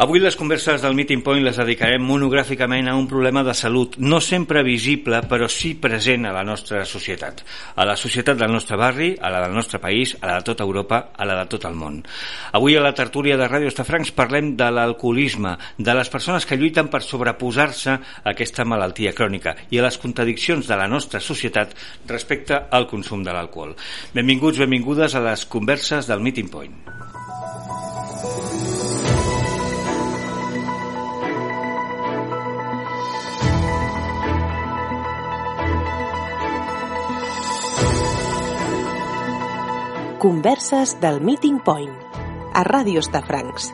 Avui les converses del Meeting Point les dedicarem monogràficament a un problema de salut no sempre visible, però sí present a la nostra societat. A la societat del nostre barri, a la del nostre país, a la de tota Europa, a la de tot el món. Avui a la tertúlia de Ràdio Estafrancs parlem de l'alcoholisme, de les persones que lluiten per sobreposar-se a aquesta malaltia crònica i a les contradiccions de la nostra societat respecte al consum de l'alcohol. Benvinguts, benvingudes a les converses del Meeting Point. Converses del Meeting Point a Ràdio Estafrancs.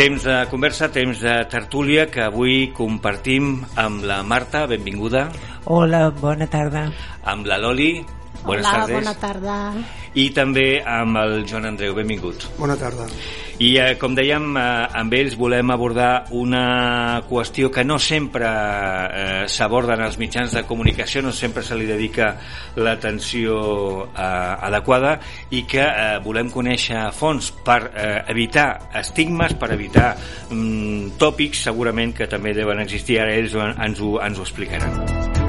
Temps de conversa, temps de tertúlia que avui compartim amb la Marta, benvinguda. Hola, bona tarda. Amb la Loli, Hola, tardes. bona tarda. I també amb el Joan Andreu, benvingut. Bona tarda. I eh, com dèiem, eh, amb ells volem abordar una qüestió que no sempre eh, s'aborda en els mitjans de comunicació, no sempre se li dedica l'atenció eh, adequada i que eh, volem conèixer a fons per eh, evitar estigmes, per evitar mm, tòpics segurament que també deuen existir, ara ells ens ho, ens ho explicaran.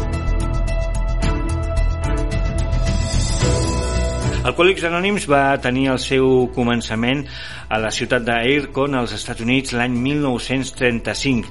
Alcohòlics Anònims va tenir el seu començament a la ciutat d'Aircon, als Estats Units, l'any 1935.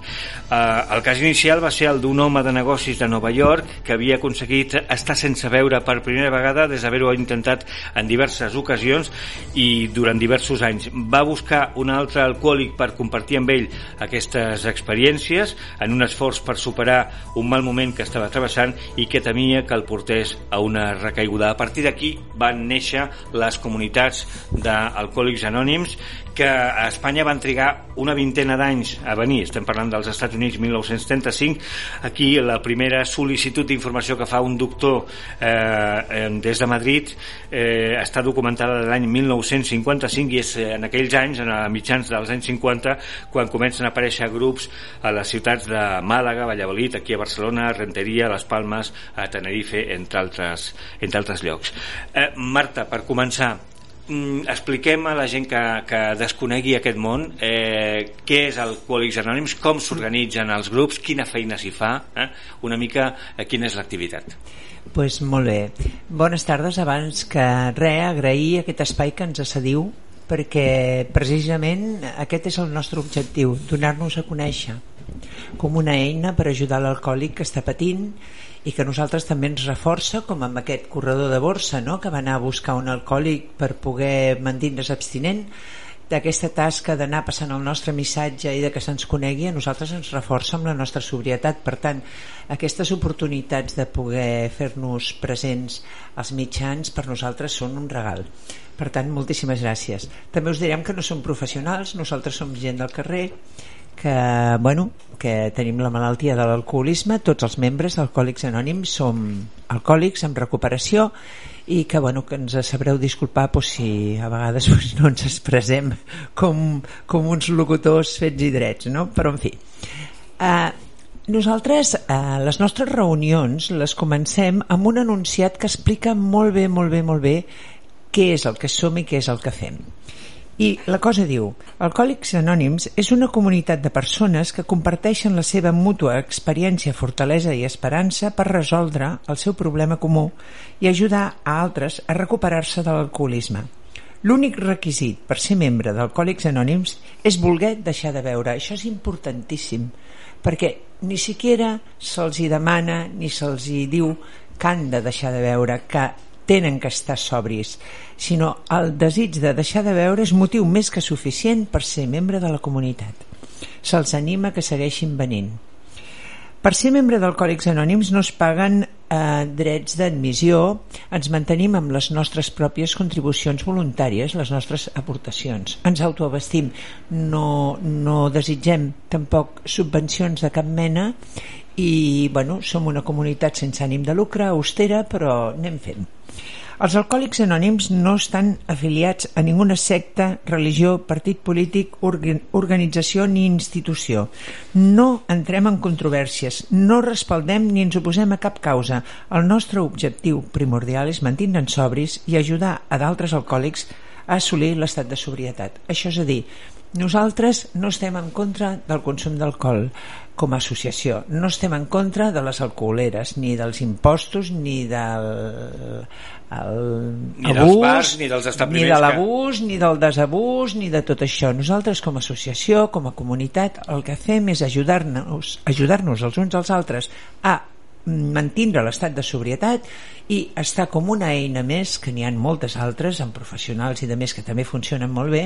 Eh, el cas inicial va ser el d'un home de negocis de Nova York que havia aconseguit estar sense veure per primera vegada des d'haver-ho intentat en diverses ocasions i durant diversos anys. Va buscar un altre alcohòlic per compartir amb ell aquestes experiències en un esforç per superar un mal moment que estava travessant i que temia que el portés a una recaiguda. A partir d'aquí van néixer les comunitats d'alcohòlics anònims que a Espanya van trigar una vintena d'anys a venir, estem parlant dels Estats Units 1935, aquí la primera sol·licitud d'informació que fa un doctor eh, des de Madrid eh, està documentada de l'any 1955 i és eh, en aquells anys, en a mitjans dels anys 50, quan comencen a aparèixer grups a les ciutats de Màlaga, Valladolid, aquí a Barcelona, Renteria, Les Palmes, a Tenerife, entre altres, entre altres llocs. Eh, Marta, per començar, mm, expliquem a la gent que, que desconegui aquest món eh, què és Alcohòlics Anònims, com s'organitzen els grups, quina feina s'hi fa, eh? una mica eh, quina és l'activitat. pues molt bé. Bones tardes. Abans que res, agrair aquest espai que ens cediu perquè precisament aquest és el nostre objectiu, donar-nos a conèixer com una eina per ajudar l'alcohòlic que està patint i que nosaltres també ens reforça com amb aquest corredor de borsa no? que va anar a buscar un alcohòlic per poder mantenir-se abstinent d'aquesta tasca d'anar passant el nostre missatge i de que se'ns conegui a nosaltres ens reforça amb la nostra sobrietat. Per tant, aquestes oportunitats de poder fer-nos presents als mitjans per nosaltres són un regal. Per tant, moltíssimes gràcies. També us direm que no som professionals nosaltres som gent del carrer que, bueno, que tenim la malaltia de l'alcoholisme, tots els membres d'Alcohòlics Anònims som alcohòlics en recuperació i que, bueno, que ens sabreu disculpar pues, si a vegades pues, no ens expressem com, com uns locutors fets i drets, no? però en fi. Uh, nosaltres eh, les nostres reunions les comencem amb un anunciat que explica molt bé, molt bé, molt bé què és el que som i què és el que fem. I la cosa diu, Alcohòlics Anònims és una comunitat de persones que comparteixen la seva mútua experiència, fortalesa i esperança per resoldre el seu problema comú i ajudar a altres a recuperar-se de l'alcoholisme. L'únic requisit per ser membre d'Alcohòlics Anònims és voler deixar de beure. Això és importantíssim, perquè ni siquiera se'ls demana ni se'ls diu que han de deixar de beure, que tenen que estar sobris, sinó el desig de deixar de beure és motiu més que suficient per ser membre de la comunitat. Se'ls anima que segueixin venint. Per ser membre d'Alcohòlics Anònims no es paguen eh, drets d'admissió, ens mantenim amb les nostres pròpies contribucions voluntàries, les nostres aportacions. Ens autoabastim, no, no desitgem tampoc subvencions de cap mena i bueno, som una comunitat sense ànim de lucre, austera, però anem fent. Els alcohòlics anònims no estan afiliats a ninguna secta, religió, partit polític, organització ni institució. No entrem en controvèrsies, no respaldem ni ens oposem a cap causa. El nostre objectiu primordial és mantenir-nos sobris i ajudar a d'altres alcohòlics a assolir l'estat de sobrietat. Això és a dir, nosaltres no estem en contra del consum d'alcohol com a associació. No estem en contra de les alcoholeres, ni dels impostos, ni del el ni abús, dels bars, ni dels establiments ni de l'abús, que... ni del desabús ni de tot això. Nosaltres com a associació com a comunitat el que fem és ajudar-nos ajudar-nos els uns als altres a mantindre l'estat de sobrietat i està com una eina més que n'hi ha moltes altres amb professionals i de més que també funcionen molt bé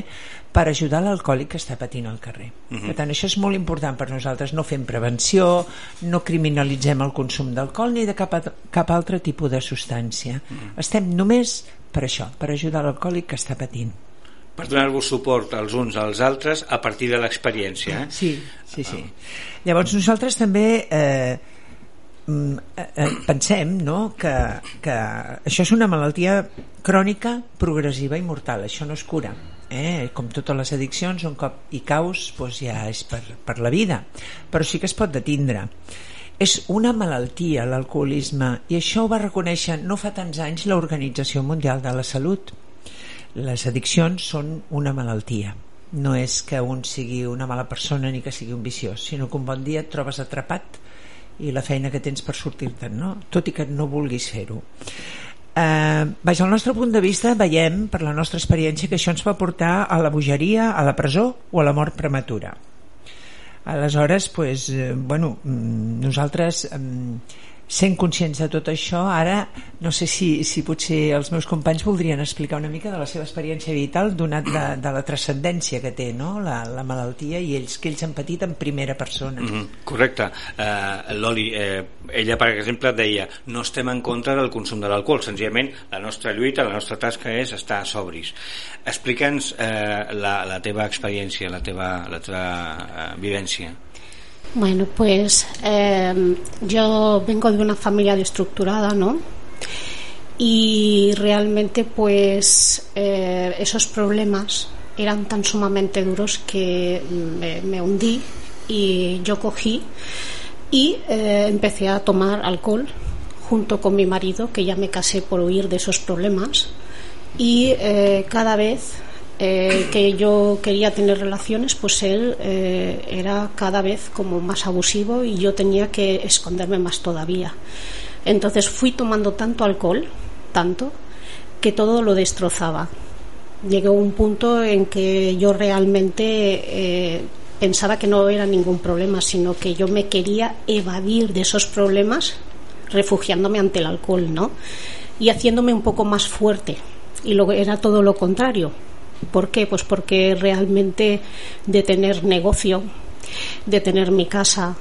per ajudar l'alcohòlic que està patint al carrer uh -huh. per tant això és molt important per nosaltres no fem prevenció, no criminalitzem el consum d'alcohol ni de cap, cap altre tipus de substància uh -huh. estem només per això, per ajudar l'alcohòlic que està patint per donar-vos suport als uns als altres a partir de l'experiència eh? sí, sí, sí llavors nosaltres també eh, pensem no, que, que això és una malaltia crònica, progressiva i mortal, això no es cura eh? com totes les addiccions un cop hi caus doncs ja és per, per la vida. Però sí que es pot detindre. És una malaltia l'alcoholisme i això ho va reconèixer no fa tants anys l'Organització Mundial de la Salut. Les addiccions són una malaltia. No és que un sigui una mala persona ni que sigui un viciós sinó que un bon dia et trobes atrapat i la feina que tens per sortir-te'n no? tot i que no vulguis fer-ho eh, baix al nostre punt de vista veiem per la nostra experiència que això ens va portar a la bogeria, a la presó o a la mort prematura aleshores pues, eh, bueno, mm, nosaltres eh, sent conscients de tot això ara no sé si, si potser els meus companys voldrien explicar una mica de la seva experiència vital donat de, de la transcendència que té no? la, la malaltia i ells que ells han patit en primera persona. Mm -hmm, correcte. Uh, Loli, eh, ella per exemple deia no estem en contra del consum de l'alcohol senzillament la nostra lluita, la nostra tasca és estar sobris. Explica'ns eh, la, la teva experiència la teva, la teva eh, vivència Bueno, pues eh, yo vengo de una familia destructurada, ¿no? Y realmente, pues eh, esos problemas eran tan sumamente duros que me, hundí y yo cogí y eh, empecé a tomar alcohol junto con mi marido, que ya me casé por huir de esos problemas. Y cada vez eh, que yo quería tener relaciones, pues él eh, era cada vez como más abusivo y yo tenía que esconderme más todavía. Entonces fui tomando tanto alcohol, tanto, que todo lo destrozaba. Llegó un punto en que yo realmente eh, pensaba que no era ningún problema, sino que yo me quería evadir de esos problemas refugiándome ante el alcohol, ¿no? Y haciéndome un poco más fuerte. Y luego era todo lo contrario ¿Por qué? Pues porque realmente de tener negocio, de tener mi casa,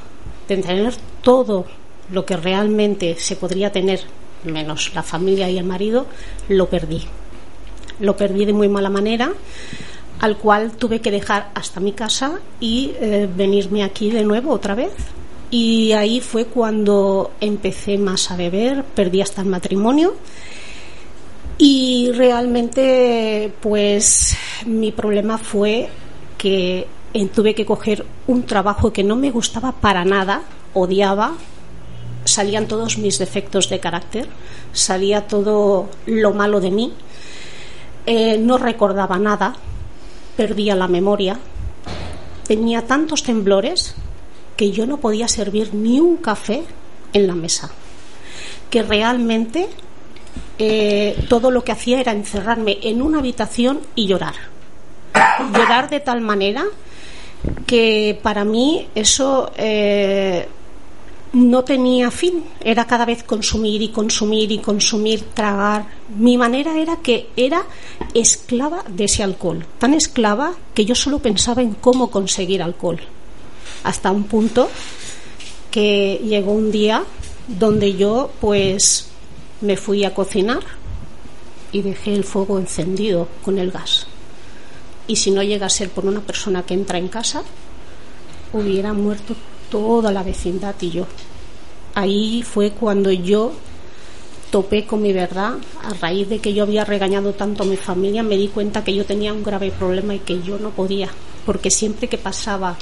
de tener todo lo que realmente se podría tener, menos la familia y el marido, lo perdí. Lo perdí de muy mala manera, al cual tuve que dejar hasta mi casa y eh, venirme aquí de nuevo otra vez. Y ahí fue cuando empecé más a beber, perdí hasta el matrimonio y realmente, pues mi problema fue que tuve que coger un trabajo que no me gustaba para nada, odiaba, salían todos mis defectos de carácter, salía todo lo malo de mí, eh, no recordaba nada, perdía la memoria, tenía tantos temblores que yo no podía servir ni un café en la mesa, que realmente eh, todo lo que hacía era encerrarme en una habitación y llorar. Llorar de tal manera que para mí eso eh, no tenía fin, era cada vez consumir y consumir y consumir, tragar. Mi manera era que era esclava de ese alcohol, tan esclava que yo solo pensaba en cómo conseguir alcohol. Hasta un punto que llegó un día donde yo pues me fui a cocinar y dejé el fuego encendido con el gas. Y si no llega a ser por una persona que entra en casa, hubiera muerto toda la vecindad y yo. Ahí fue cuando yo topé con mi verdad, a raíz de que yo había regañado tanto a mi familia, me di cuenta que yo tenía un grave problema y que yo no podía, porque siempre que pasaba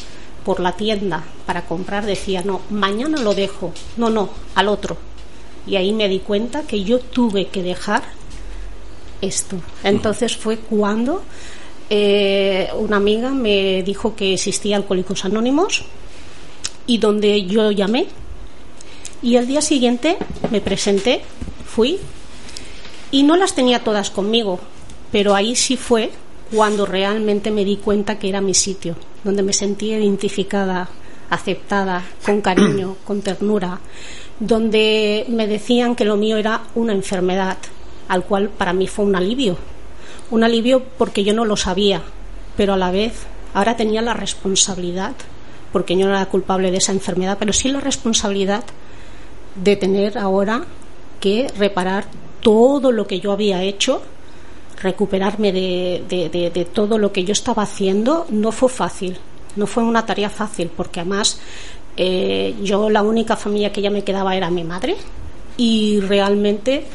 por la tienda para comprar decía, no, mañana lo dejo, no, no, al otro. Y ahí me di cuenta que yo tuve que dejar esto. Entonces fue cuando eh, una amiga me dijo que existía Alcohólicos Anónimos y donde yo llamé y el día siguiente me presenté, fui y no las tenía todas conmigo, pero ahí sí fue cuando realmente me di cuenta que era mi sitio, donde me sentía identificada, aceptada, con cariño, con ternura, donde me decían que lo mío era una enfermedad, al cual para mí fue un alivio. Un alivio porque yo no lo sabía, pero a la vez ahora tenía la responsabilidad, porque yo no era culpable de esa enfermedad, pero sí la responsabilidad de tener ahora que reparar todo lo que yo había hecho, recuperarme de, de, todo lo que yo estaba haciendo, no fue fácil, no fue una tarea fácil, porque además eh, yo la única familia que ya me quedaba era mi madre y realmente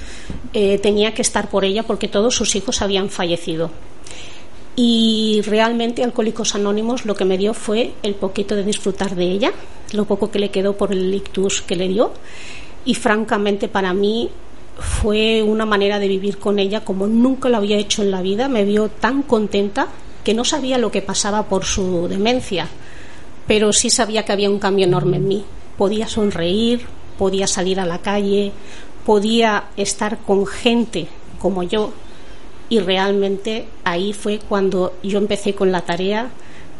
eh, tenía que estar por ella porque todos sus hijos habían fallecido. Y realmente Alcohólicos Anónimos lo que me dio fue el poquito de disfrutar de ella, lo poco que le quedó por el ictus que le dio. Y francamente para mí fue una manera de vivir con ella como nunca lo había hecho en la vida. Me vio tan contenta que no sabía lo que pasaba por su demencia, pero sí sabía que había un cambio enorme en mí. Podía sonreír, podía salir a la calle, podía estar con gente como yo y realmente ahí fue cuando yo empecé con la tarea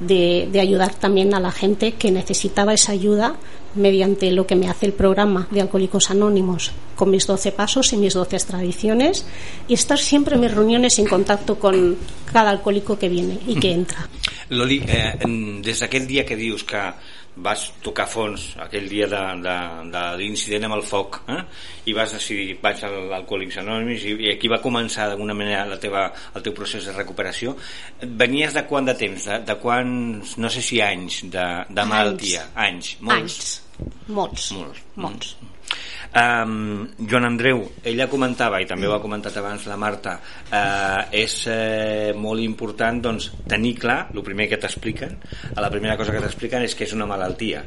de, ayudar también a la gente que necesitaba esa ayuda mediante lo que me hace el programa de Alcohólicos Anónimos, con mis 12 pasos y mis 12 tradiciones, y estar siempre en mis reuniones en contacto con cada alcohólico que viene y que entra. Loli, eh, des día que dius que vas tocar fons aquell dia de, de, de l'incident amb el foc eh? i vas decidir vaig al Alcohòlics Anònims i, i aquí va començar d'alguna manera la teva, el teu procés de recuperació venies de quant de temps? De, de quants, no sé si anys de, de malaltia? Anys. Molts? Anys. Molts. Molts. Molts. Mm. Um, Joan Andreu, ella comentava, i també ho ha comentat abans la Marta, uh, és uh, molt important doncs, tenir clar, el primer que t'expliquen, la primera cosa que t'expliquen és que és una malaltia.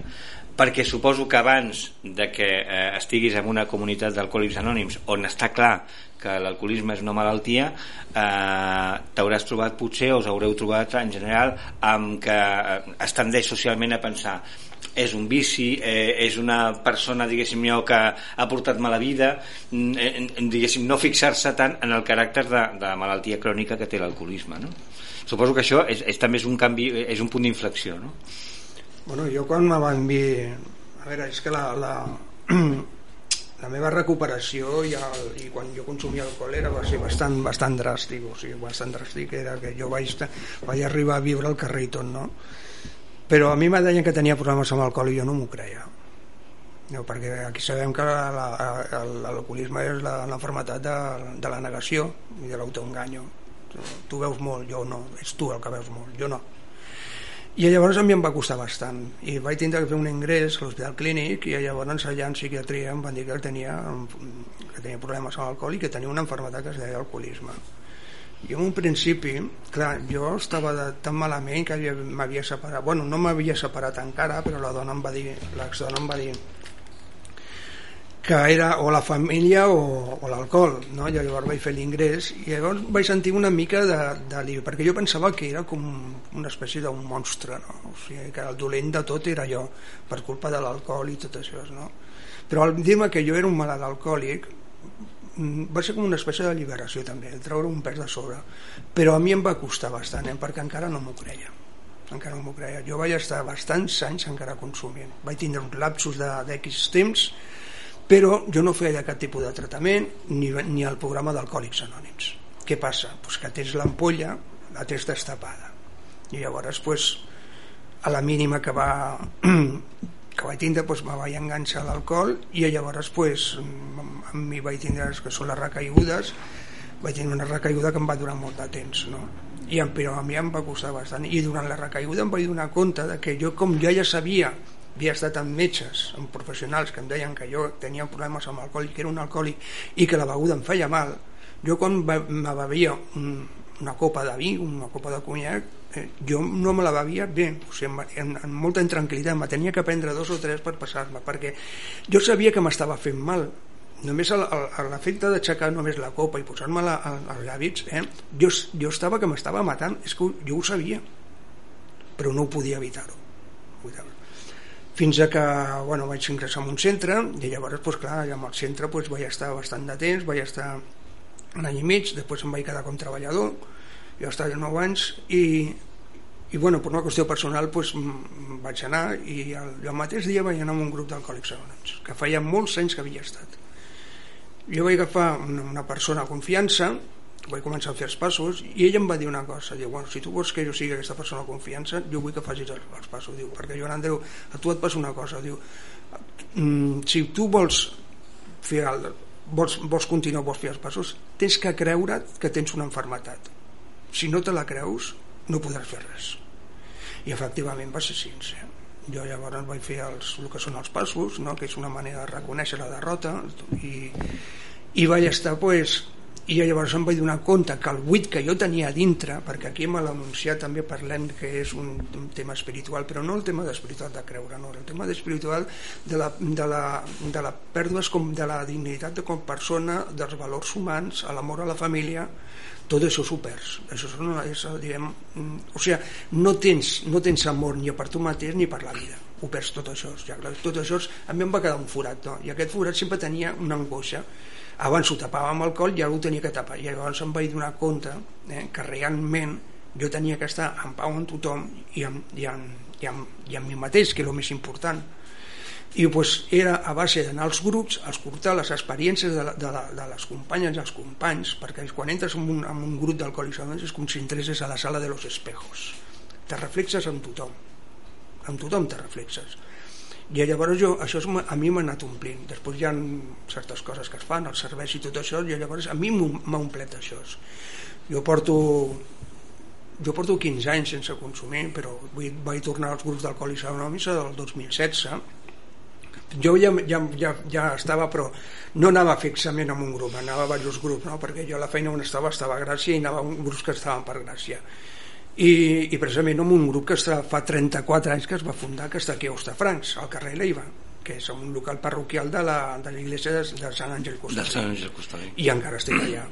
Perquè suposo que abans de que eh, estiguis en una comunitat d'alcohòlics anònims on està clar que l'alcoholisme és una malaltia eh, t'hauràs trobat potser o us haureu trobat en general amb que eh, es tendeix socialment a pensar és un vici, eh, és una persona diguéssim jo que ha portat mala vida mm, eh, diguéssim no fixar-se tant en el caràcter de, de malaltia crònica que té l'alcoholisme no? suposo que això és, és, també és un canvi és un punt d'inflexió no? Bueno, jo quan me van dir a veure, és que la, la, la meva recuperació i, el, i quan jo consumia alcohol era va ser bastant, bastant dràstic o sigui, bastant dràstic era que jo vaig, vaig arribar a viure al carrer i tot no? Però a mi me deien que tenia problemes amb l'alcohol i jo no m'ho creia. No, perquè aquí sabem que l'alcoholisme és l'enfermetat de, de la negació i de l'autoenganyo. Tu veus molt, jo no, és tu el que veus molt, jo no. I llavors a mi em va costar bastant. I vaig tindre que fer un ingrés a l'hospital clínic i llavors allà en psiquiatria em van dir que tenia, que tenia problemes amb l'alcohol i que tenia una enfermetat que es deia alcoholisme i en un principi, clar, jo estava de, tan malament que m'havia separat bueno, no m'havia separat encara però la dona em va dir l'exdona em va dir que era o la família o, o l'alcohol no? I llavors vaig fer l'ingrés i llavors vaig sentir una mica d'alivio perquè jo pensava que era com una espècie d'un monstre no? o sigui, que el dolent de tot era jo per culpa de l'alcohol i tot això no? però al dir-me que jo era un malalt alcohòlic va ser com una espècie d'alliberació també, el treure un pes de sobre. Però a mi em va costar bastant eh, perquè encara no m'ho creia. Encara no m'ho creia, jo vaig estar bastants anys encara consumint, vaig tindre uns lapsus d'X temps però jo no feia cap tipus de tractament ni, ni el programa d'alcohòlics anònims. Què passa? Pues que tens l'ampolla la tens destapada. I llavors pues, a la mínima que va vaig tindre doncs, me vaig enganxar a l'alcohol i llavors pues, amb mi vaig tindre que són les recaigudes vaig tenir una recaiguda que em va durar molt de temps no? I, però a mi em va costar bastant i durant la recaiguda em vaig donar compte de que jo com ja ja sabia havia estat amb metges, amb professionals que em deien que jo tenia problemes amb alcohol i que era un alcohòlic i que la beguda em feia mal, jo quan me bevia un, una copa de vi, una copa de conyac, eh, jo no me la bevia bé, o sigui, en, en molta intranquil·litat, me tenia que prendre dos o tres per passar-me, perquè jo sabia que m'estava fent mal, només l'efecte d'aixecar només la copa i posar-me als llàbits eh, jo, jo estava que m'estava matant és que jo ho sabia però no ho podia evitar-ho fins a que bueno, vaig ingressar en un centre i llavors pues, clar, amb el centre pues, vaig estar bastant de temps vaig estar un any i mig després em vaig quedar com treballador jo estava 9 anys i, i bueno, per una qüestió personal pues, vaig anar i el, el mateix dia vaig anar a un grup d'alcohòlics anònims que feia molts anys que havia estat jo vaig agafar una, una persona a confiança vaig començar a fer els passos i ell em va dir una cosa, diu, bueno, si tu vols que jo sigui aquesta persona de confiança, jo vull que facis els, els passos, diu, perquè Joan Andreu, a tu et passa una cosa, diu, mm, si tu vols fer el, vols, vols continuar, vols fer els passos, tens que creure que tens una enfermetat. Si no te la creus, no podràs fer res. I efectivament va ser sincer. Jo llavors vaig fer els, el que són els passos, no? que és una manera de reconèixer la derrota, i, i vaig estar pues, i llavors em vaig donar compte que el buit que jo tenia dintre, perquè aquí me l'anunciat també parlem que és un, un tema espiritual, però no el tema d'espiritual de creure, no, el tema espiritual de la, de la, de la pèrdua com de la dignitat de com persona, dels valors humans, a l'amor a la família, tot això s'ho perds. Això és, una, és, diguem, o sigui, no tens, no tens amor ni per tu mateix ni per la vida ho perds tot això, ja, tot això a mi em va quedar un forat no? i aquest forat sempre tenia una angoixa abans ho tapava amb alcohol i ara ho tenia que tapar. I llavors em vaig donar compte eh, que realment jo tenia que estar en pau amb tothom i amb, i amb, i amb, i amb mi mateix que és el més important. I pues, era a base d'anar als grups a escoltar les experiències de, la, de, la, de les companyes i els companys perquè quan entres en un, en un grup d'alcohòlics és com si entresses a la sala de los espejos. Te reflexes amb tothom. Amb tothom te reflexes i llavors jo, això és, a mi m'ha anat omplint. Després hi ha certes coses que es fan els serveis i tot això, i llavors a mi m'ha omplet això. Jo porto jo porto 15 anys sense consumir però vull, vaig tornar als grups d'alcohòlics anònims del 2016 jo ja, ja, ja, ja estava però no anava fixament en un grup anava a diversos grups no? perquè jo la feina on estava estava a Gràcia i anava a grups que estaven per Gràcia i, i precisament amb un grup que està, fa 34 anys que es va fundar que està aquí a Ostafrancs, al carrer Leiva que és un local parroquial de la, de l'església de, de Sant Àngel Costalí. De Sant Àngel Costalí. I encara estic allà.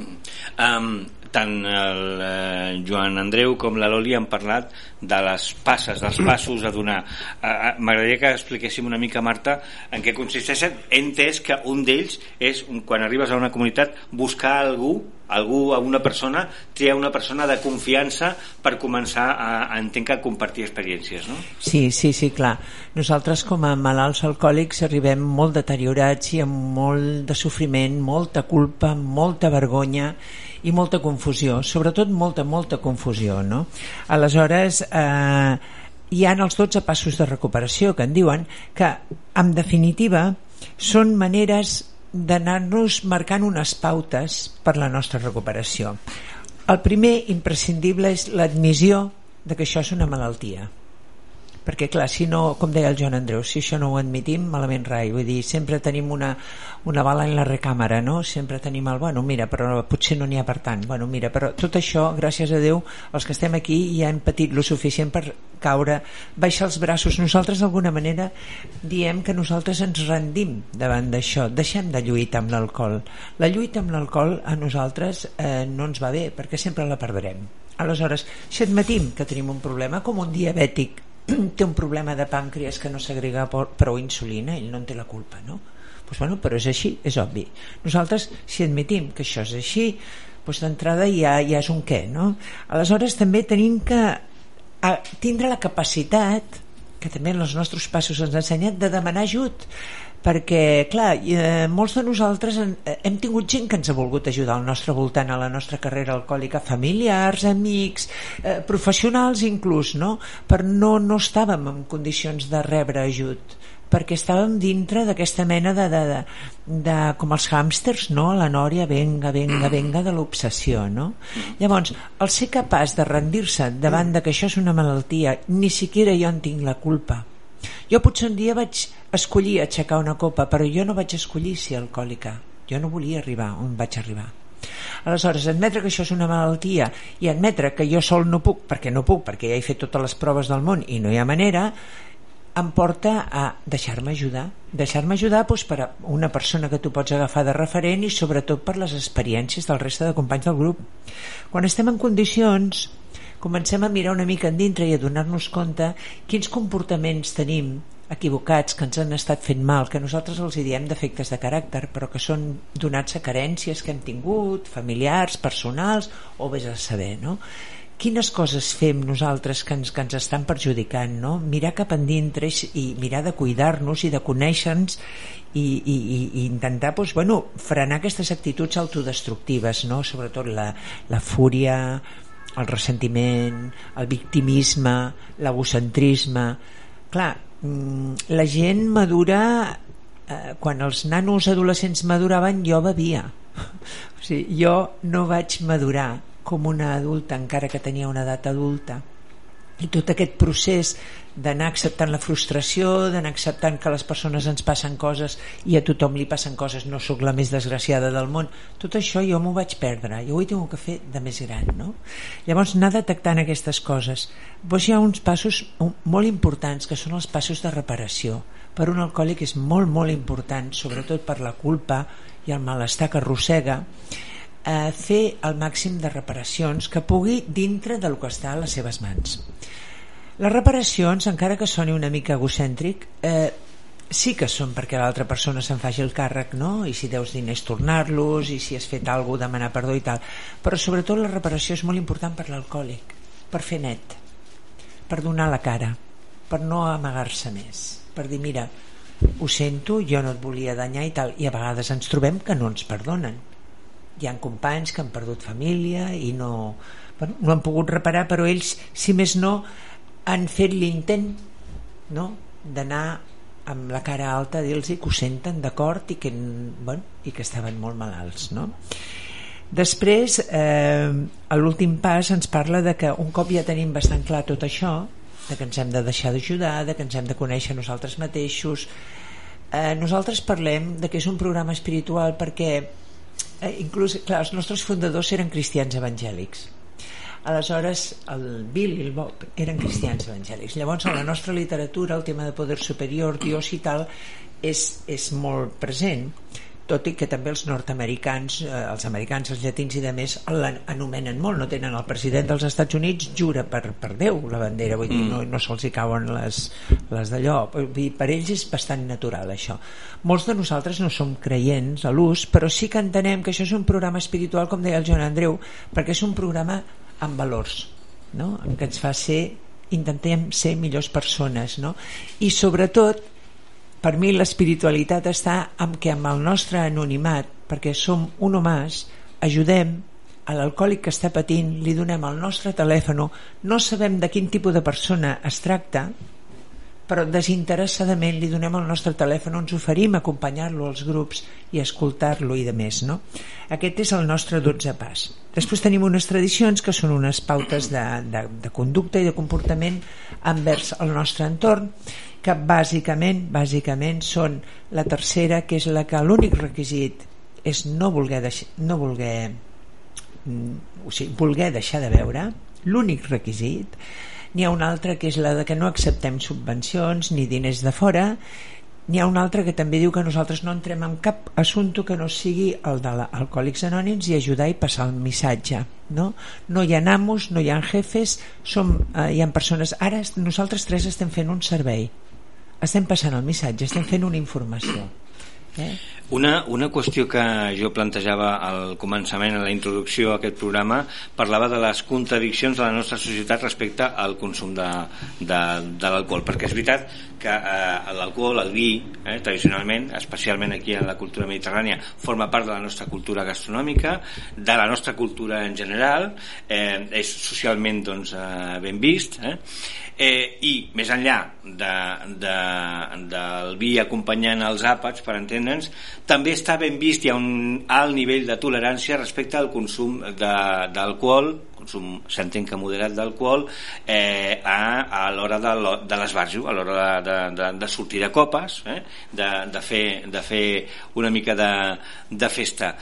Um, tant el eh, Joan Andreu com la Loli han parlat de les passes, dels passos a donar. Uh, M'agradaria que expliquéssim una mica, Marta, en què consisteixen. He entès que un d'ells és, quan arribes a una comunitat, buscar algú algú, una persona, triar una persona de confiança per començar a, a entenc a compartir experiències, no? Sí, sí, sí, clar. Nosaltres com a malalts alcohòlics arribem molt deteriorats i amb molt de sofriment, molta culpa, molta vergonya i molta confusió, sobretot molta, molta confusió, no? Aleshores, eh, hi han els 12 passos de recuperació que en diuen que, en definitiva, són maneres d'anar-nos marcant unes pautes per la nostra recuperació. El primer imprescindible és l'admissió de que això és una malaltia perquè clar, si no, com deia el Joan Andreu si això no ho admitim, malament rai. Vull dir, sempre tenim una, una bala en la recàmera no? sempre tenim el, bueno, mira però potser no n'hi ha per tant, bueno, mira però tot això, gràcies a Déu, els que estem aquí ja hem patit lo suficient per caure baixar els braços, nosaltres d'alguna manera diem que nosaltres ens rendim davant d'això, deixem de lluitar amb l'alcohol. La lluita amb l'alcohol a nosaltres eh, no ens va bé perquè sempre la perdrem. Aleshores, si admetim que tenim un problema com un diabètic té un problema de pàncreas que no s'agrega prou insulina, ell no en té la culpa, no? Pues bueno, però és així, és obvi. Nosaltres, si admitim que això és així, doncs d'entrada ja, ja és un què, no? Aleshores també tenim que tindre la capacitat, que també en els nostres passos ens ha ensenyat, de demanar ajut perquè, clar, eh, molts de nosaltres en, eh, hem tingut gent que ens ha volgut ajudar al nostre voltant a la nostra carrera alcohòlica, familiars, amics, eh, professionals inclús, no? però no, no estàvem en condicions de rebre ajut perquè estàvem dintre d'aquesta mena de, de, de, de, com els hàmsters, no? la nòria, venga, venga, venga, de l'obsessió. No? Llavors, el ser capaç de rendir-se davant de que això és una malaltia, ni siquiera jo en tinc la culpa, Jo potser un dia vaig escollir aixecar una copa, però jo no vaig escollir ser alcohòlica. Jo no volia arribar on vaig arribar. Aleshores, admetre que això és una malaltia i admetre que jo sol no puc, perquè no puc, perquè ja he fet totes les proves del món i no hi ha manera, em porta a deixar-me ajudar deixar-me ajudar doncs, per a una persona que tu pots agafar de referent i sobretot per les experiències del reste de companys del grup quan estem en condicions comencem a mirar una mica endintre i a donar-nos compte quins comportaments tenim equivocats que ens han estat fent mal, que nosaltres els diem defectes de caràcter, però que són donats a carències que hem tingut, familiars, personals, o vés a saber, no? quines coses fem nosaltres que ens, que ens estan perjudicant no? mirar cap endintre i mirar de cuidar-nos i de conèixer-nos i, i, i intentar doncs, bueno, frenar aquestes actituds autodestructives no? sobretot la, la fúria el ressentiment el victimisme l'egocentrisme. Clar, mm, la gent madura eh, quan els nanos adolescents maduraven jo bevia. O sigui, jo no vaig madurar com una adulta encara que tenia una edat adulta i tot aquest procés d'anar acceptant la frustració, d'anar acceptant que a les persones ens passen coses i a tothom li passen coses, no sóc la més desgraciada del món, tot això jo m'ho vaig perdre, jo ho he tingut que fer de més gran no? llavors anar detectant aquestes coses doncs hi ha uns passos molt importants que són els passos de reparació per un alcohòlic és molt molt important sobretot per la culpa i el malestar que arrossega eh, fer el màxim de reparacions que pugui dintre del que està a les seves mans. Les reparacions, encara que soni una mica egocèntric, eh, sí que són perquè l'altra persona se'n faci el càrrec, no? I si deus diners tornar-los, i si has fet alguna cosa demanar perdó i tal. Però sobretot la reparació és molt important per l'alcohòlic, per fer net, per donar la cara, per no amagar-se més, per dir, mira, ho sento, jo no et volia danyar i tal, i a vegades ens trobem que no ens perdonen hi han companys que han perdut família i no, bueno, no han pogut reparar però ells, si més no han fet l'intent no? d'anar amb la cara alta a dir-los que ho senten d'acord i, que, bueno, i que estaven molt malalts no? després eh, a l'últim pas ens parla de que un cop ja tenim bastant clar tot això de que ens hem de deixar d'ajudar de que ens hem de conèixer nosaltres mateixos eh, nosaltres parlem de que és un programa espiritual perquè eh, inclús, clar, els nostres fundadors eren cristians evangèlics. Aleshores el Bill i el Bob eren cristians evangèlics. Llavors a la nostra literatura el tema de poder superior, Dios i tal és, és molt present tot i que també els nord-americans, eh, els americans, els llatins i de més l'anomenen molt, no tenen el president dels Estats Units jura per, per Déu la bandera, vull dir, mm. no, no se'ls hi cauen les, les d'allò, per ells és bastant natural això. Molts de nosaltres no som creients a l'ús, però sí que entenem que això és un programa espiritual, com deia el Joan Andreu, perquè és un programa amb valors, no? en què ens fa ser intentem ser millors persones no? i sobretot per mi l'espiritualitat està en que amb el nostre anonimat, perquè som un humàs, ajudem a l'alcohòlic que està patint, li donem el nostre telèfon, no sabem de quin tipus de persona es tracta, però desinteressadament li donem el nostre telèfon, ens oferim acompanyar-lo als grups i escoltar-lo i de més. No? Aquest és el nostre 12 pas. Després tenim unes tradicions que són unes pautes de, de, de conducta i de comportament envers el nostre entorn que bàsicament bàsicament són la tercera que és la que l'únic requisit és no voler, deix no voler mm, o sigui, voler deixar de veure l'únic requisit. N'hi ha una altra que és la de que no acceptem subvencions ni diners de fora. N'hi ha una altra que també diu que nosaltres no entrem en cap assumpte que no sigui el de l'Alcohòlics Anònims i ajudar i passar el missatge no, no hi ha amos, no hi ha jefes som, eh, hi ha persones. Ara nosaltres tres estem fent un servei estem passant el missatge, estem fent una informació eh? Una, una qüestió que jo plantejava al començament, a la introducció a aquest programa, parlava de les contradiccions de la nostra societat respecte al consum de, de, de l'alcohol, perquè és veritat que eh, l'alcohol, el vi, eh, tradicionalment, especialment aquí en la cultura mediterrània, forma part de la nostra cultura gastronòmica, de la nostra cultura en general, eh, és socialment doncs, eh, ben vist, eh? Eh, i més enllà de, de, del vi acompanyant els àpats per entendre nens, també està ben vist, hi ha un alt nivell de tolerància respecte al consum d'alcohol, consum s'entén que moderat d'alcohol, eh, a, a l'hora de, de l'esbarjo, a l'hora de, de, de, de sortir de copes, eh, de, de, fer, de fer una mica de, de festa.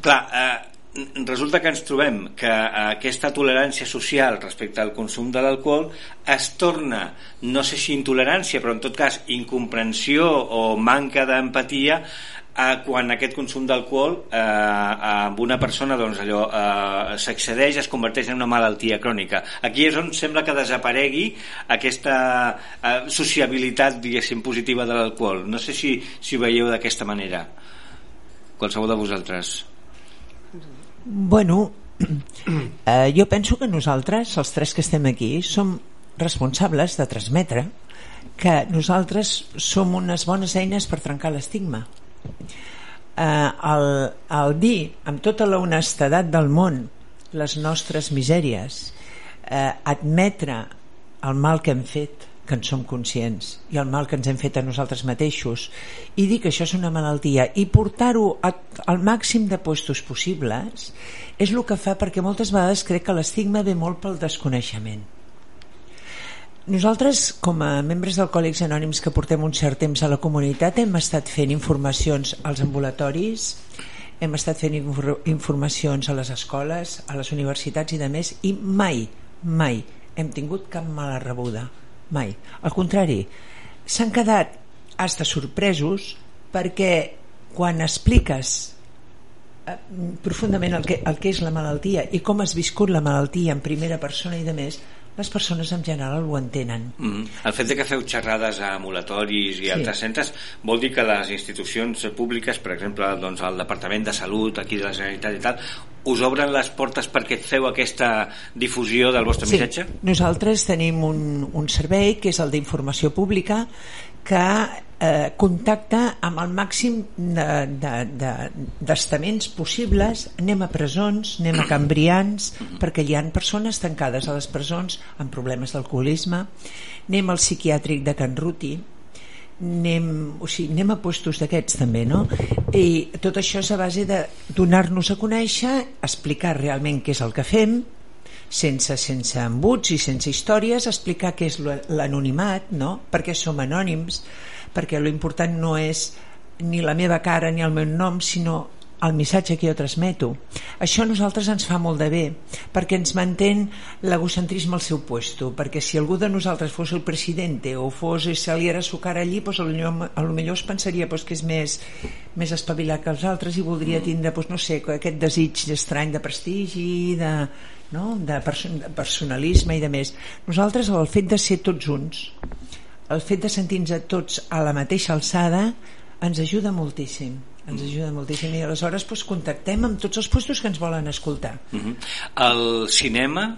Clar, eh, resulta que ens trobem que aquesta tolerància social respecte al consum de l'alcohol es torna, no sé si intolerància, però en tot cas incomprensió o manca d'empatia eh, quan aquest consum d'alcohol eh, amb una persona doncs, allò eh, s'accedeix es converteix en una malaltia crònica. Aquí és on sembla que desaparegui aquesta eh, sociabilitat diguéssim positiva de l'alcohol. No sé si, si ho veieu d'aquesta manera. Qualsevol de vosaltres. Bueno, eh, jo penso que nosaltres, els tres que estem aquí, som responsables de transmetre que nosaltres som unes bones eines per trencar l'estigma. Eh, el, el dir amb tota la honestedat del món les nostres misèries, eh, admetre el mal que hem fet, que en som conscients i el mal que ens hem fet a nosaltres mateixos i dir que això és una malaltia i portar-ho al màxim de puestos possibles és el que fa perquè moltes vegades crec que l'estigma ve molt pel desconeixement nosaltres, com a membres d'Alcohòlics Anònims que portem un cert temps a la comunitat, hem estat fent informacions als ambulatoris, hem estat fent informacions a les escoles, a les universitats i de més, i mai, mai hem tingut cap mala rebuda mai. Al contrari, s'han quedat hasta sorpresos perquè quan expliques eh, profundament el que, el que és la malaltia i com has viscut la malaltia en primera persona i de més, les persones en general ho entenen. Mm. El fet de que feu xerrades a ambulatoris i sí. altres centres vol dir que les institucions públiques, per exemple, doncs, el Departament de Salut aquí de la Generalitat i tal, us obren les portes perquè feu aquesta difusió del vostre sí. missatge? Nosaltres tenim un, un servei que és el d'informació pública que eh, contacta amb el màxim d'estaments de, de, possibles anem a presons, anem a cambrians perquè hi han persones tancades a les presons amb problemes d'alcoholisme anem al psiquiàtric de Can Ruti anem, o sigui, anem a puestos d'aquests també no? i tot això és a base de donar-nos a conèixer explicar realment què és el que fem sense, sense embuts i sense històries explicar què és l'anonimat no? perquè som anònims perquè lo important no és ni la meva cara ni el meu nom sinó el missatge que jo transmeto això a nosaltres ens fa molt de bé perquè ens mantén l'egocentrisme al seu puesto perquè si algú de nosaltres fos el president o fos i aliera su cara allí doncs a lo millor es pensaria doncs, que és més, més espavilat que els altres i voldria tindre doncs, no sé, aquest desig estrany de prestigi de, no? de, de personalisme i de més nosaltres el fet de ser tots junts el fet de sentir-nos tots a la mateixa alçada ens ajuda moltíssim ens ajuda moltíssim i aleshores doncs, contactem amb tots els puestos que ens volen escoltar uh -huh. el cinema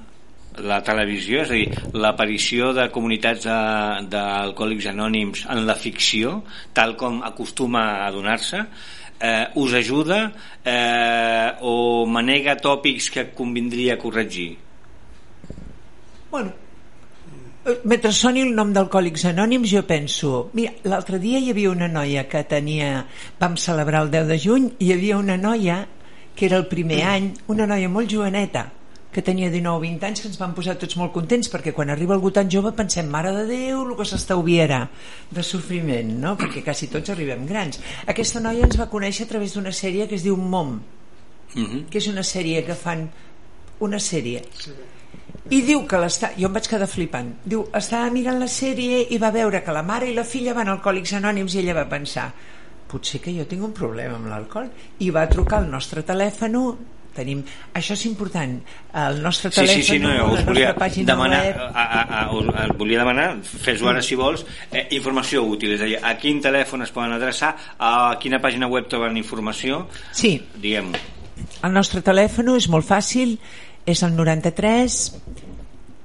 la televisió, és a dir, l'aparició de comunitats d'alcohòlics anònims en la ficció, tal com acostuma a donar-se, eh, us ajuda eh, o manega tòpics que convindria corregir? Bueno, mentre soni el nom d'Alcohòlics Anònims jo penso, mira, l'altre dia hi havia una noia que tenia vam celebrar el 10 de juny i hi havia una noia que era el primer any una noia molt joveneta que tenia 19 o 20 anys que ens van posar tots molt contents perquè quan arriba algú tan jove pensem mare de Déu el que s'estalviarà de sofriment no? perquè quasi tots arribem grans. Aquesta noia ens va conèixer a través d'una sèrie que es diu MOM uh -huh. que és una sèrie que fan una sèrie. Sí i diu que l'està... jo em vaig quedar flipant. Diu, estava mirant la sèrie i va veure que la mare i la filla van a Alcohòlics Anònims i ella va pensar potser que jo tinc un problema amb l'alcohol. I va trucar al nostre telèfon. Tenim... això és important el nostre telèfon sí, sí, sí, no, us volia demanar, web... a, a, a, us, us volia demanar fes-ho ara si vols eh, informació útil, és a dir, a quin telèfon es poden adreçar a quina pàgina web troben informació sí, diguem el nostre telèfon és molt fàcil és el 93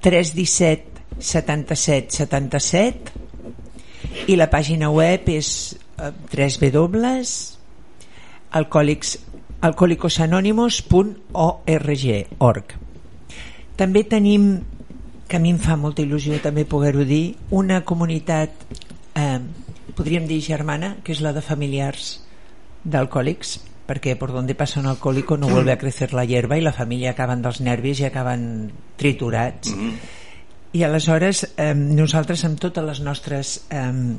317 77 77 i la pàgina web és eh, www.alcoholicosanónimos.org també tenim que a mi em fa molta il·lusió també poder-ho dir una comunitat eh, podríem dir germana que és la de familiars d'alcohòlics perquè por donde passa un alcohólico no vuelve a crecer la hierba i la família acaben dels nervis i acaben triturats mm -hmm. i aleshores eh, nosaltres amb totes les nostres eh,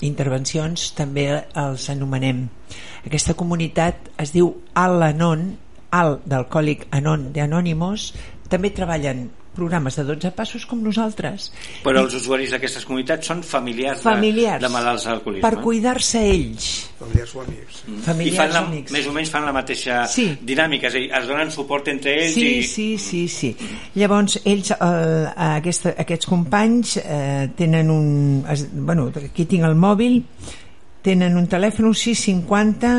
intervencions també els anomenem aquesta comunitat es diu Al-Anon Al d'Alcohòlic Anon d'Anònimos també treballen programes de 12 passos com nosaltres. Però els usuaris d'aquestes comunitats són familiars, familiars de, de malalts d'alcoholisme. Per cuidar-se ells. Familiars o amics. Mm. Familiars I fan la, amics. més o menys fan la mateixa sí. dinàmica, és a dir, es donen suport entre ells sí, i... Sí, sí, sí. Llavors, ells, eh, aquesta, aquests companys eh, tenen un... Es, bueno, aquí tinc el mòbil, tenen un telèfon 650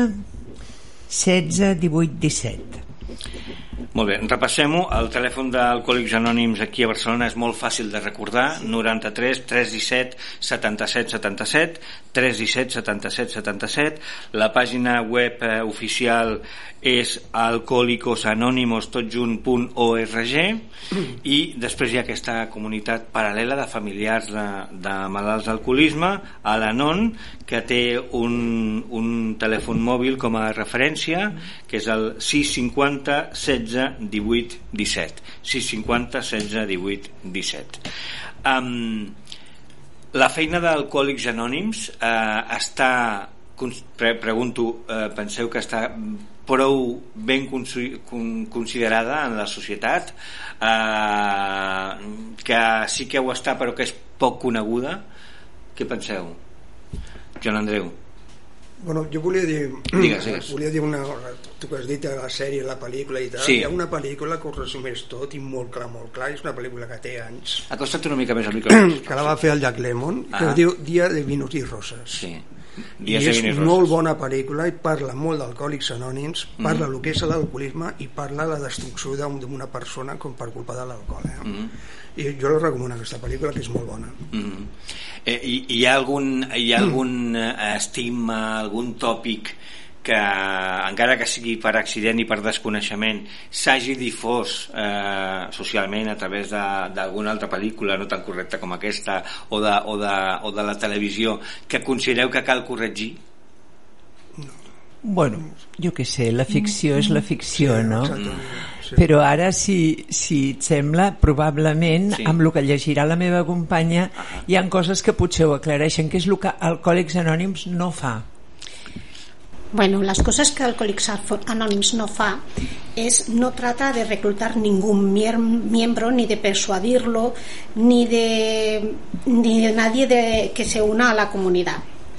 16 18 17 molt bé, repassem-ho. El telèfon d'Alcohòlics Anònims aquí a Barcelona és molt fàcil de recordar, 93 317 77 77, 317 77 77. La pàgina web eh, oficial és alcoholicosanónimos.org i després hi ha aquesta comunitat paral·lela de familiars de, de malalts d'alcoholisme, a l'ANON, que té un, un telèfon mòbil com a referència, que és el 650 16 18 17. 650 16 18 17. Um, la feina d'Alcohòlics Anònims eh, està pre pregunto, eh, penseu que està prou ben considerada en la societat eh, que sí que ho està però que és poc coneguda què penseu? Joan Andreu Bueno, jo volia dir, digues, digues. volia dir una cosa, tu que has dit la sèrie, la pel·lícula i tal, sí. hi ha una pel·lícula que ho resumeix tot i molt clar, molt clar, és una pel·lícula que té anys. Acosta't una mica més al micròfon. que la va fer el Jack Lemmon, que ah. es diu Dia de Vinos i Roses. Sí. I és molt bona pel·lícula i parla molt d'alcohòlics anònims, parla mm. el que és l'alcoholisme i parla la destrucció d'una persona com per culpa de l'alcohol. Eh? Mm. I jo la recomano aquesta pel·lícula que és molt bona. Mm. Eh, hi, hi ha algun, hi ha algun eh, estigma, algun tòpic que encara que sigui per accident i per desconeixement s'hagi difós eh, socialment a través d'alguna altra pel·lícula no tan correcta com aquesta o de, o, de, o de la televisió que considereu que cal corregir? Bueno, jo què sé, la ficció és la ficció, sí, no? Sí. Però ara, si, si et sembla, probablement, sí. amb el que llegirà la meva companya, -huh. hi han coses que potser ho aclareixen, que és el que Alcohòlics Anònims no fa. Bueno, las cosas que Alcoholics Anonymous no fa es no trata de reclutar ningún miembro ni de persuadirlo ni de ni de nadie de, que se una a la comunidad.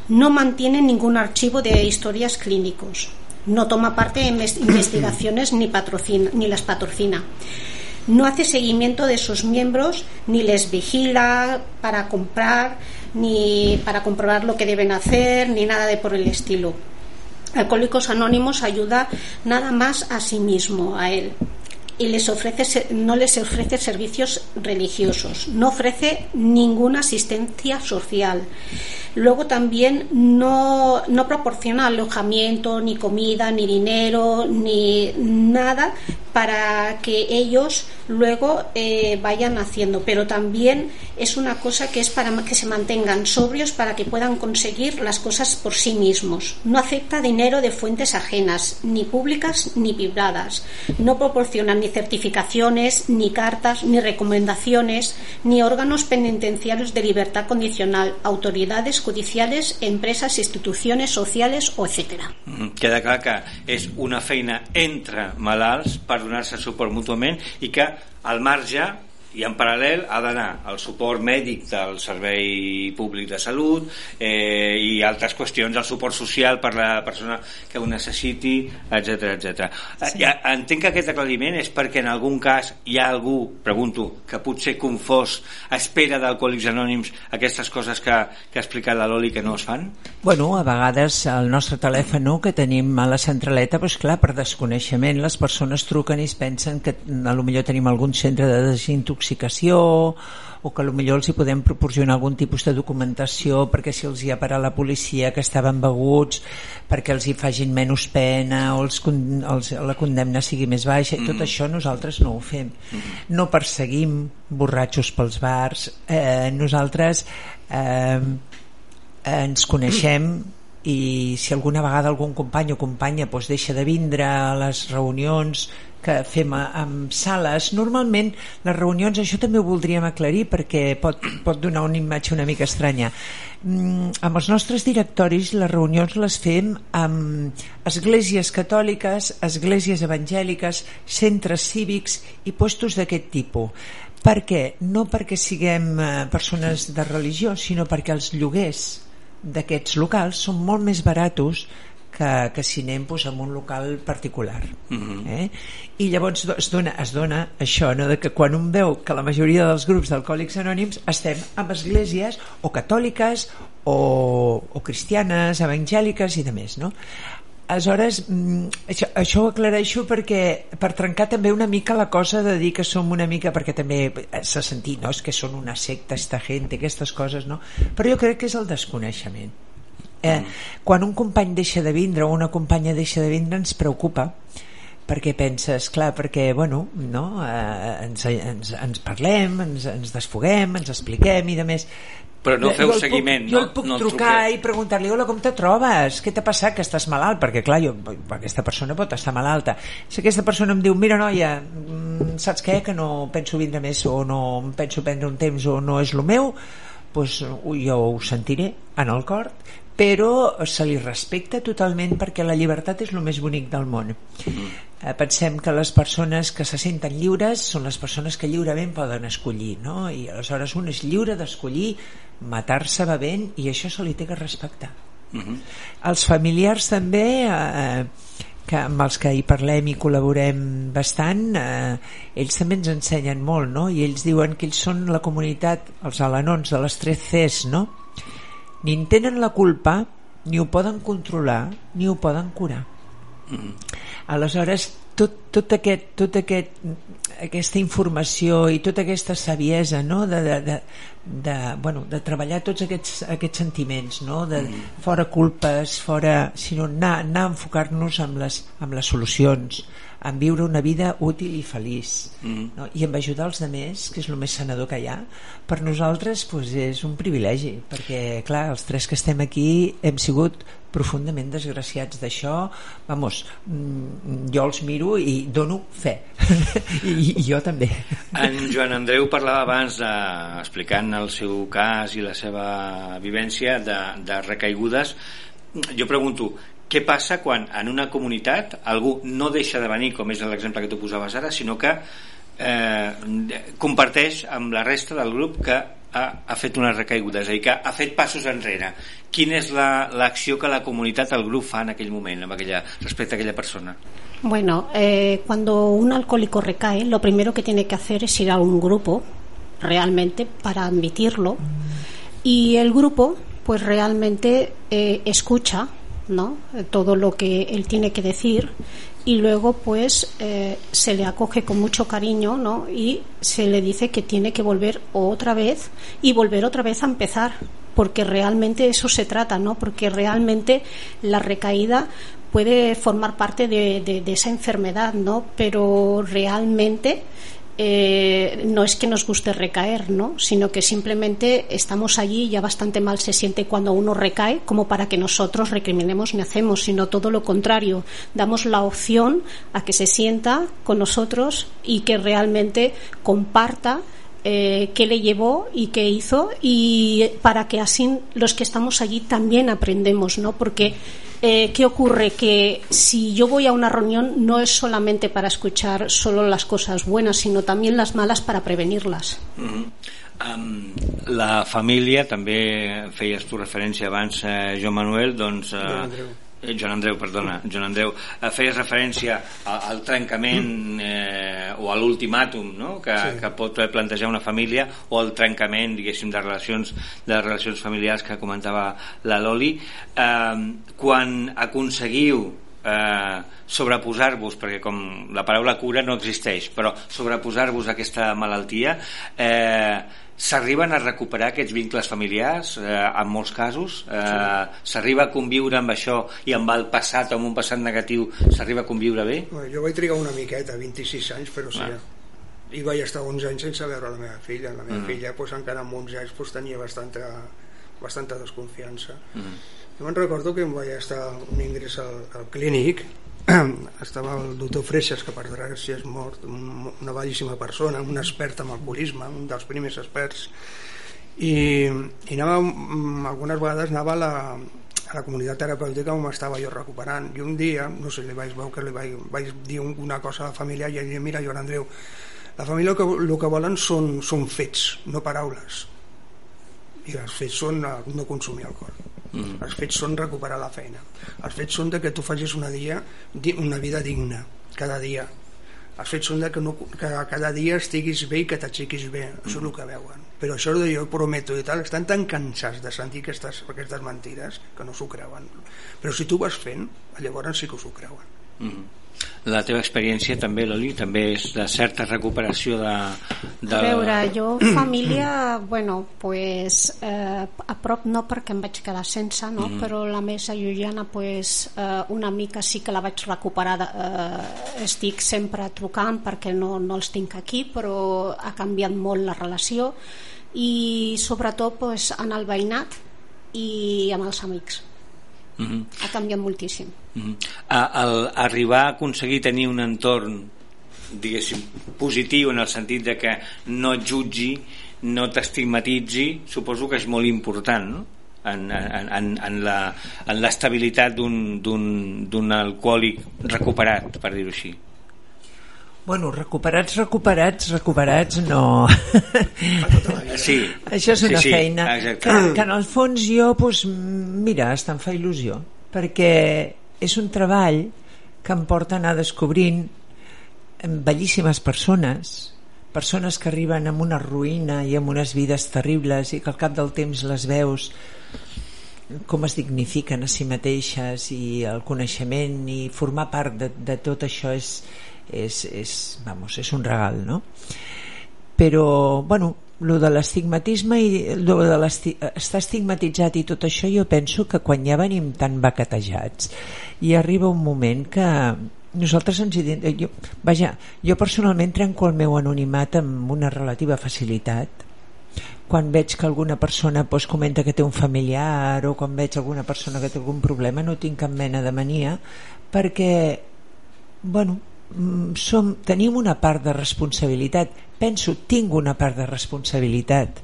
No mantiene ningún archivo de historias clínicos. No toma parte en investigaciones ni patrocina ni las patrocina. No hace seguimiento de sus miembros ni les vigila para comprar ni para comprobar lo que deben hacer ni nada de por el estilo Alcohólicos Anónimos ayuda nada más a sí mismo, a él. Y les ofrece, no les ofrece servicios religiosos, no ofrece ninguna asistencia social. Luego también no, no proporciona alojamiento, ni comida, ni dinero, ni nada para que ellos luego eh, vayan haciendo. Pero también es una cosa que es para que se mantengan sobrios para que puedan conseguir las cosas por sí mismos. No acepta dinero de fuentes ajenas, ni públicas ni privadas. No proporciona ni certificaciones, ni cartas, ni recomendaciones, ni órganos penitenciarios de libertad condicional, autoridades judiciales, empresas, instituciones sociales. Mm, queda una feina donar-se suport mútuament i que al marge i en paral·lel ha d'anar el suport mèdic del Servei Públic de Salut eh, i altres qüestions, el suport social per la persona que ho necessiti, etc etc. Sí. Ja, entenc que aquest aclariment és perquè en algun cas hi ha algú, pregunto, que potser confós espera d'Alcohòlics Anònims aquestes coses que, que ha explicat la Loli que no es fan? Bueno, a vegades el nostre telèfon que tenim a la centraleta, doncs clar, per desconeixement les persones truquen i es pensen que a lo millor tenim algun centre de desintoxicació intoxicació o que potser els hi podem proporcionar algun tipus de documentació perquè si els hi ha parat la policia que estaven beguts perquè els hi fagin menys pena o els, els, la condemna sigui més baixa mm. tot això nosaltres no ho fem mm. no perseguim borratxos pels bars eh, nosaltres eh, ens coneixem i si alguna vegada algun company o companya doncs, deixa de vindre a les reunions que fem amb sales. Normalment les reunions, això també ho voldríem aclarir perquè pot, pot donar una imatge una mica estranya. Mm, amb els nostres directoris les reunions les fem amb esglésies catòliques esglésies evangèliques centres cívics i postos d'aquest tipus. Per què? No perquè siguem eh, persones de religió, sinó perquè els lloguers d'aquests locals són molt més baratos que, que si anem pues, en un local particular mhm. -huh. eh? i llavors es dona, es dona això no? de que quan un veu que la majoria dels grups d'alcohòlics anònims estem amb esglésies o catòliques o, o cristianes, evangèliques i de més no? Aleshores, mm, això, això ho aclareixo perquè per trencar també una mica la cosa de dir que som una mica, perquè també s'ha sentit, no? és que són una secta esta gent, aquestes coses, no? Però jo crec que és el desconeixement. Eh, mm. Quan un company deixa de vindre o una companya deixa de vindre ens preocupa perquè penses, clar, perquè bueno, no? eh, ens, ens, ens parlem, ens, ens desfoguem, ens expliquem i de més, però no feu jo seguiment, puc, no? Jo el puc no trucar i preguntar-li, hola, com te trobes? Què t'ha passat, que estàs malalt? Perquè, clar, jo, aquesta persona pot estar malalta. Si aquesta persona em diu, mira, noia, mm, saps què? Que no penso vindre més o no em penso prendre un temps o no és el meu, doncs jo ho sentiré en el cor, però se li respecta totalment perquè la llibertat és el més bonic del món. Eh, pensem que les persones que se senten lliures són les persones que lliurement poden escollir, no? I aleshores un és lliure d'escollir matar-se bevent i això se li té que respectar uh mhm. -huh. els familiars també eh, que amb els que hi parlem i col·laborem bastant eh, ells també ens ensenyen molt no? i ells diuen que ells són la comunitat els alanons de les tres Cs no? Ni en tenen la culpa ni ho poden controlar ni ho poden curar. -huh. aleshores tot, tot, aquest, tot aquest aquesta informació i tota aquesta saviesa no? de, de, de, de, bueno, de treballar tots aquests, aquests sentiments no? de, mm. fora culpes fora, sinó anar, anar a enfocar-nos amb les, amb les solucions en viure una vida útil i feliç mm. no? i en ajudar els altres que és el més sanador que hi ha per nosaltres pues, és un privilegi perquè clar, els tres que estem aquí hem sigut profundament desgraciats d'això vamos, mm, jo els miro i dono fe I, i jo també en Joan Andreu parlava abans de, explicant el seu cas i la seva vivència de, de recaigudes jo pregunto què passa quan en una comunitat algú no deixa de venir, com és l'exemple que tu posaves ara, sinó que eh, comparteix amb la resta del grup que ha, ha fet una recaiguda, és a dir, que ha fet passos enrere. Quina és l'acció la, que la comunitat, el grup fa en aquell moment amb a aquella persona? Bueno, eh, cuando un alcohólico recae, lo primero que tiene que hacer es ir a un grupo, realmente, para admitirlo. Y el grupo, pues realmente eh, escucha ¿no? todo lo que él tiene que decir y luego pues eh, se le acoge con mucho cariño ¿no? y se le dice que tiene que volver otra vez y volver otra vez a empezar porque realmente eso se trata, ¿no? Porque realmente la recaída puede formar parte de, de, de esa enfermedad, ¿no? Pero realmente eh, no es que nos guste recaer, ¿no? sino que simplemente estamos allí y ya bastante mal se siente cuando uno recae como para que nosotros recriminemos ni hacemos, sino todo lo contrario. Damos la opción a que se sienta con nosotros y que realmente comparta eh, qué le llevó y qué hizo y para que así los que estamos allí también aprendemos, ¿no? Porque eh, ¿qué ocurre? Que si yo voy a una reunión no es solamente para escuchar solo las cosas buenas, sino también las malas para prevenirlas. Mm -hmm. Um, la família, també feies tu referència abans, eh, Joan Manuel, doncs... Eh, Joan Andreu, perdona, Joan Andreu, eh, feies referència al trencament eh, o a l'ultimàtum no? que, sí. que pot plantejar una família o al trencament, diguéssim, de relacions, de relacions familiars que comentava la Loli. Eh, quan aconseguiu eh, sobreposar-vos, perquè com la paraula cura no existeix, però sobreposar-vos a aquesta malaltia, eh, s'arriben a recuperar aquests vincles familiars eh, en molts casos eh, s'arriba a conviure amb això i amb el passat amb un passat negatiu s'arriba a conviure bé? Bueno, jo vaig trigar una miqueta 26 anys però sí ah. i vaig estar 11 anys sense veure la meva filla la meva mm. filla pues, encara amb 11 anys pues, tenia bastanta bastanta desconfiança. Mm. Jo me'n recordo que em vaig estar un ingrés al, al clínic estava el doctor Freixas, que per desgràcia és mort, una bellíssima persona, un expert en alcoholisme, un dels primers experts, i, i anava, mm, algunes vegades anava a la, a la comunitat terapèutica on estava jo recuperant. I un dia, no sé, li vaig veure que li vaig, vaig dir una cosa a la família i ell diu, mira Joan Andreu, la família el que, el que volen són, són fets, no paraules. I els fets són no consumir alcohol mm. els fets són recuperar la feina. Els fets són de que tu facis una, dia, una vida digna cada dia. Els fets són de que, no, que cada dia estiguis bé i que t'aixequis bé. Això és el que veuen. Però això de jo prometo i tal. Estan tan cansats de sentir aquestes, aquestes mentides que no s'ho creuen. Però si tu vas fent llavors sí que s'ho creuen. Mm la teva experiència també, Loli, també és de certa recuperació de... de... A veure, jo família, bueno, pues, eh, a prop no perquè em vaig quedar sense, no? Mm -hmm. però la més allunyana, pues, eh, una mica sí que la vaig recuperar, eh, estic sempre trucant perquè no, no els tinc aquí, però ha canviat molt la relació i sobretot pues, en el veïnat i amb els amics Uh -huh. Ha canviat moltíssim. -huh. a, el, arribar a aconseguir tenir un entorn diguéssim, positiu en el sentit de que no et jutgi, no t'estigmatitzi, suposo que és molt important, no? en, en, en, la, en l'estabilitat d'un alcohòlic recuperat, per dir-ho així. Bueno, recuperats, recuperats, recuperats, no. Sí. Això és una sí, sí, feina que, que en el fons jo, pues, mira, hasta em fa il·lusió, perquè és un treball que em porta a anar descobrint bellíssimes persones, persones que arriben amb una ruïna i amb unes vides terribles i que al cap del temps les veus com es dignifiquen a si mateixes i el coneixement i formar part de, de tot això és, és, és, vamos, és un regal no? però bueno lo de l'estigmatisme i lo de estar estigmatitzat i tot això jo penso que quan ja venim tan baquetejats i arriba un moment que nosaltres ens jo, vaja, jo personalment trenco el meu anonimat amb una relativa facilitat. Quan veig que alguna persona pues, comenta que té un familiar o quan veig alguna persona que té algun problema no tinc cap mena de mania perquè bueno, Mm, som, tenim una part de responsabilitat. Penso, tinc una part de responsabilitat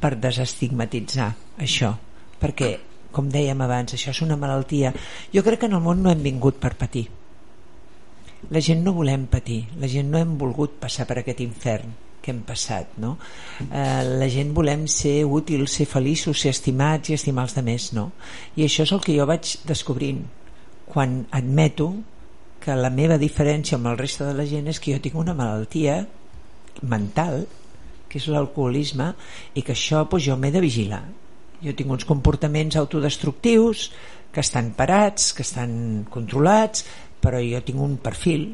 per desestigmatitzar això perquè, com dèiem abans, això és una malaltia jo crec que en el món no hem vingut per patir la gent no volem patir la gent no hem volgut passar per aquest infern que hem passat no? eh, la gent volem ser útils, ser feliços, ser estimats i estimar els demés no? i això és el que jo vaig descobrint quan admeto que la meva diferència amb el resta de la gent és que jo tinc una malaltia mental que és l'alcoholisme i que això doncs, jo m'he de vigilar jo tinc uns comportaments autodestructius que estan parats, que estan controlats però jo tinc un perfil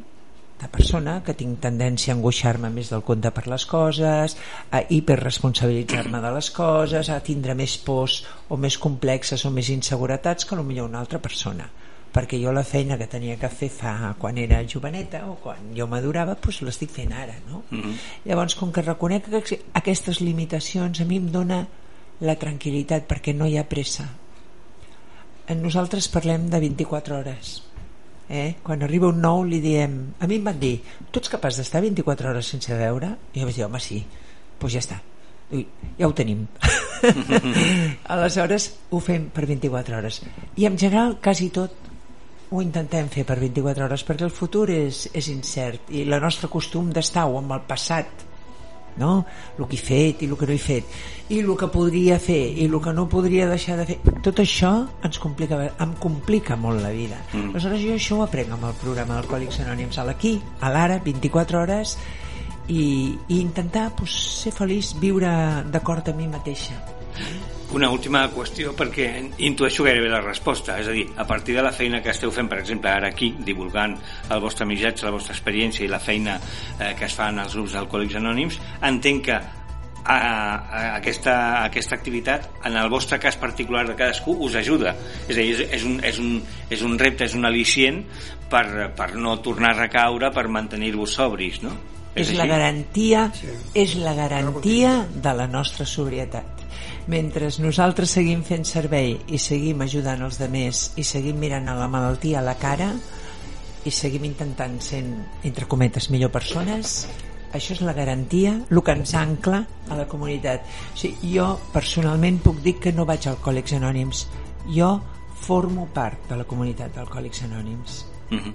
de persona que tinc tendència a angoixar-me més del compte per les coses, a hiperresponsabilitzar-me de les coses, a tindre més pors o més complexes o més inseguretats que potser una altra persona perquè jo la feina que tenia que fer fa quan era joveneta o quan jo madurava doncs l'estic fent ara no? Mm -hmm. llavors com que reconec que aquestes limitacions a mi em dona la tranquil·litat perquè no hi ha pressa. Nosaltres parlem de 24 hores eh? quan arriba un nou li diem a mi em van dir, tu ets capaç d'estar 24 hores sense veure? i jo vaig dir, home sí. Doncs ja està. Ui, ja ho tenim. Aleshores ho fem per 24 hores. I en general quasi tot ho intentem fer per 24 hores perquè el futur és, és incert i la nostra costum d'estar o amb el passat no? el que he fet i el que no he fet i el que podria fer i el que no podria deixar de fer tot això ens complica, em complica molt la vida mm. aleshores jo això ho aprenc amb el programa d'Alcohòlics Anònims a l'aquí, a l'ara, 24 hores i, i intentar pues, ser feliç, viure d'acord a mi mateixa una última qüestió perquè intueixo gairebé la resposta, és a dir, a partir de la feina que esteu fent, per exemple, ara aquí, divulgant el vostre missatge, la vostra experiència i la feina eh, que es fa en els grups d'alcohòlics anònims, entenc que a, a aquesta, a aquesta activitat en el vostre cas particular de cadascú us ajuda és a dir, és, és, un, és, un, és un repte, és un al·licient per, per no tornar a recaure per mantenir-vos sobris no? És, És la garantia, Sí. és la garantia de la nostra sobrietat. Mentre nosaltres seguim fent servei i seguim ajudant els demés i seguim mirant a la malaltia a la cara i seguim intentant sent, entre cometes, millor persones, això és la garantia, el que ens ancla a la comunitat. O sigui, jo personalment puc dir que no vaig a Alcohòlics Anònims. Jo formo part de la comunitat d'Alcohòlics Anònims. Mm -hmm.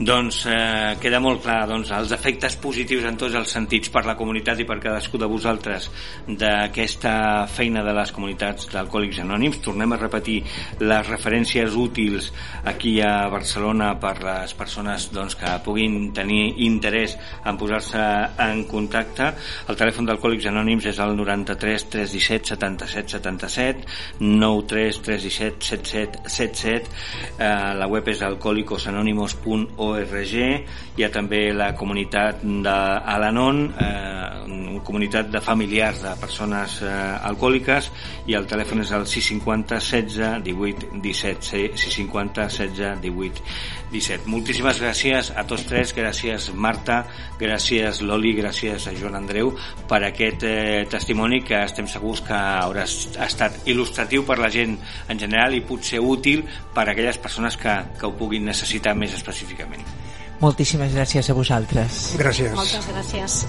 Doncs eh, queda molt clar doncs, els efectes positius en tots els sentits per la comunitat i per cadascú de vosaltres d'aquesta feina de les comunitats d'alcohòlics anònims. Tornem a repetir les referències útils aquí a Barcelona per les persones doncs, que puguin tenir interès en posar-se en contacte. El telèfon d'Alcohòlics Anònims és el 93 317 77 77 93 317 77 77 eh, la web és alcoholicosanónimos.org hi ha també la comunitat d'Alanon eh, una comunitat de familiars de persones eh, alcohòliques i el telèfon és el 650 16 18 17 650 16 18 17 moltíssimes gràcies a tots tres gràcies Marta, gràcies Loli gràcies a Joan Andreu per aquest eh, testimoni que estem segurs que haurà estat il·lustratiu per la gent en general i potser útil per a aquelles persones que, que ho puguin necessitar més específicament. Moltíssimes gràcies a vosaltres. Gràcies. Moltes gràcies.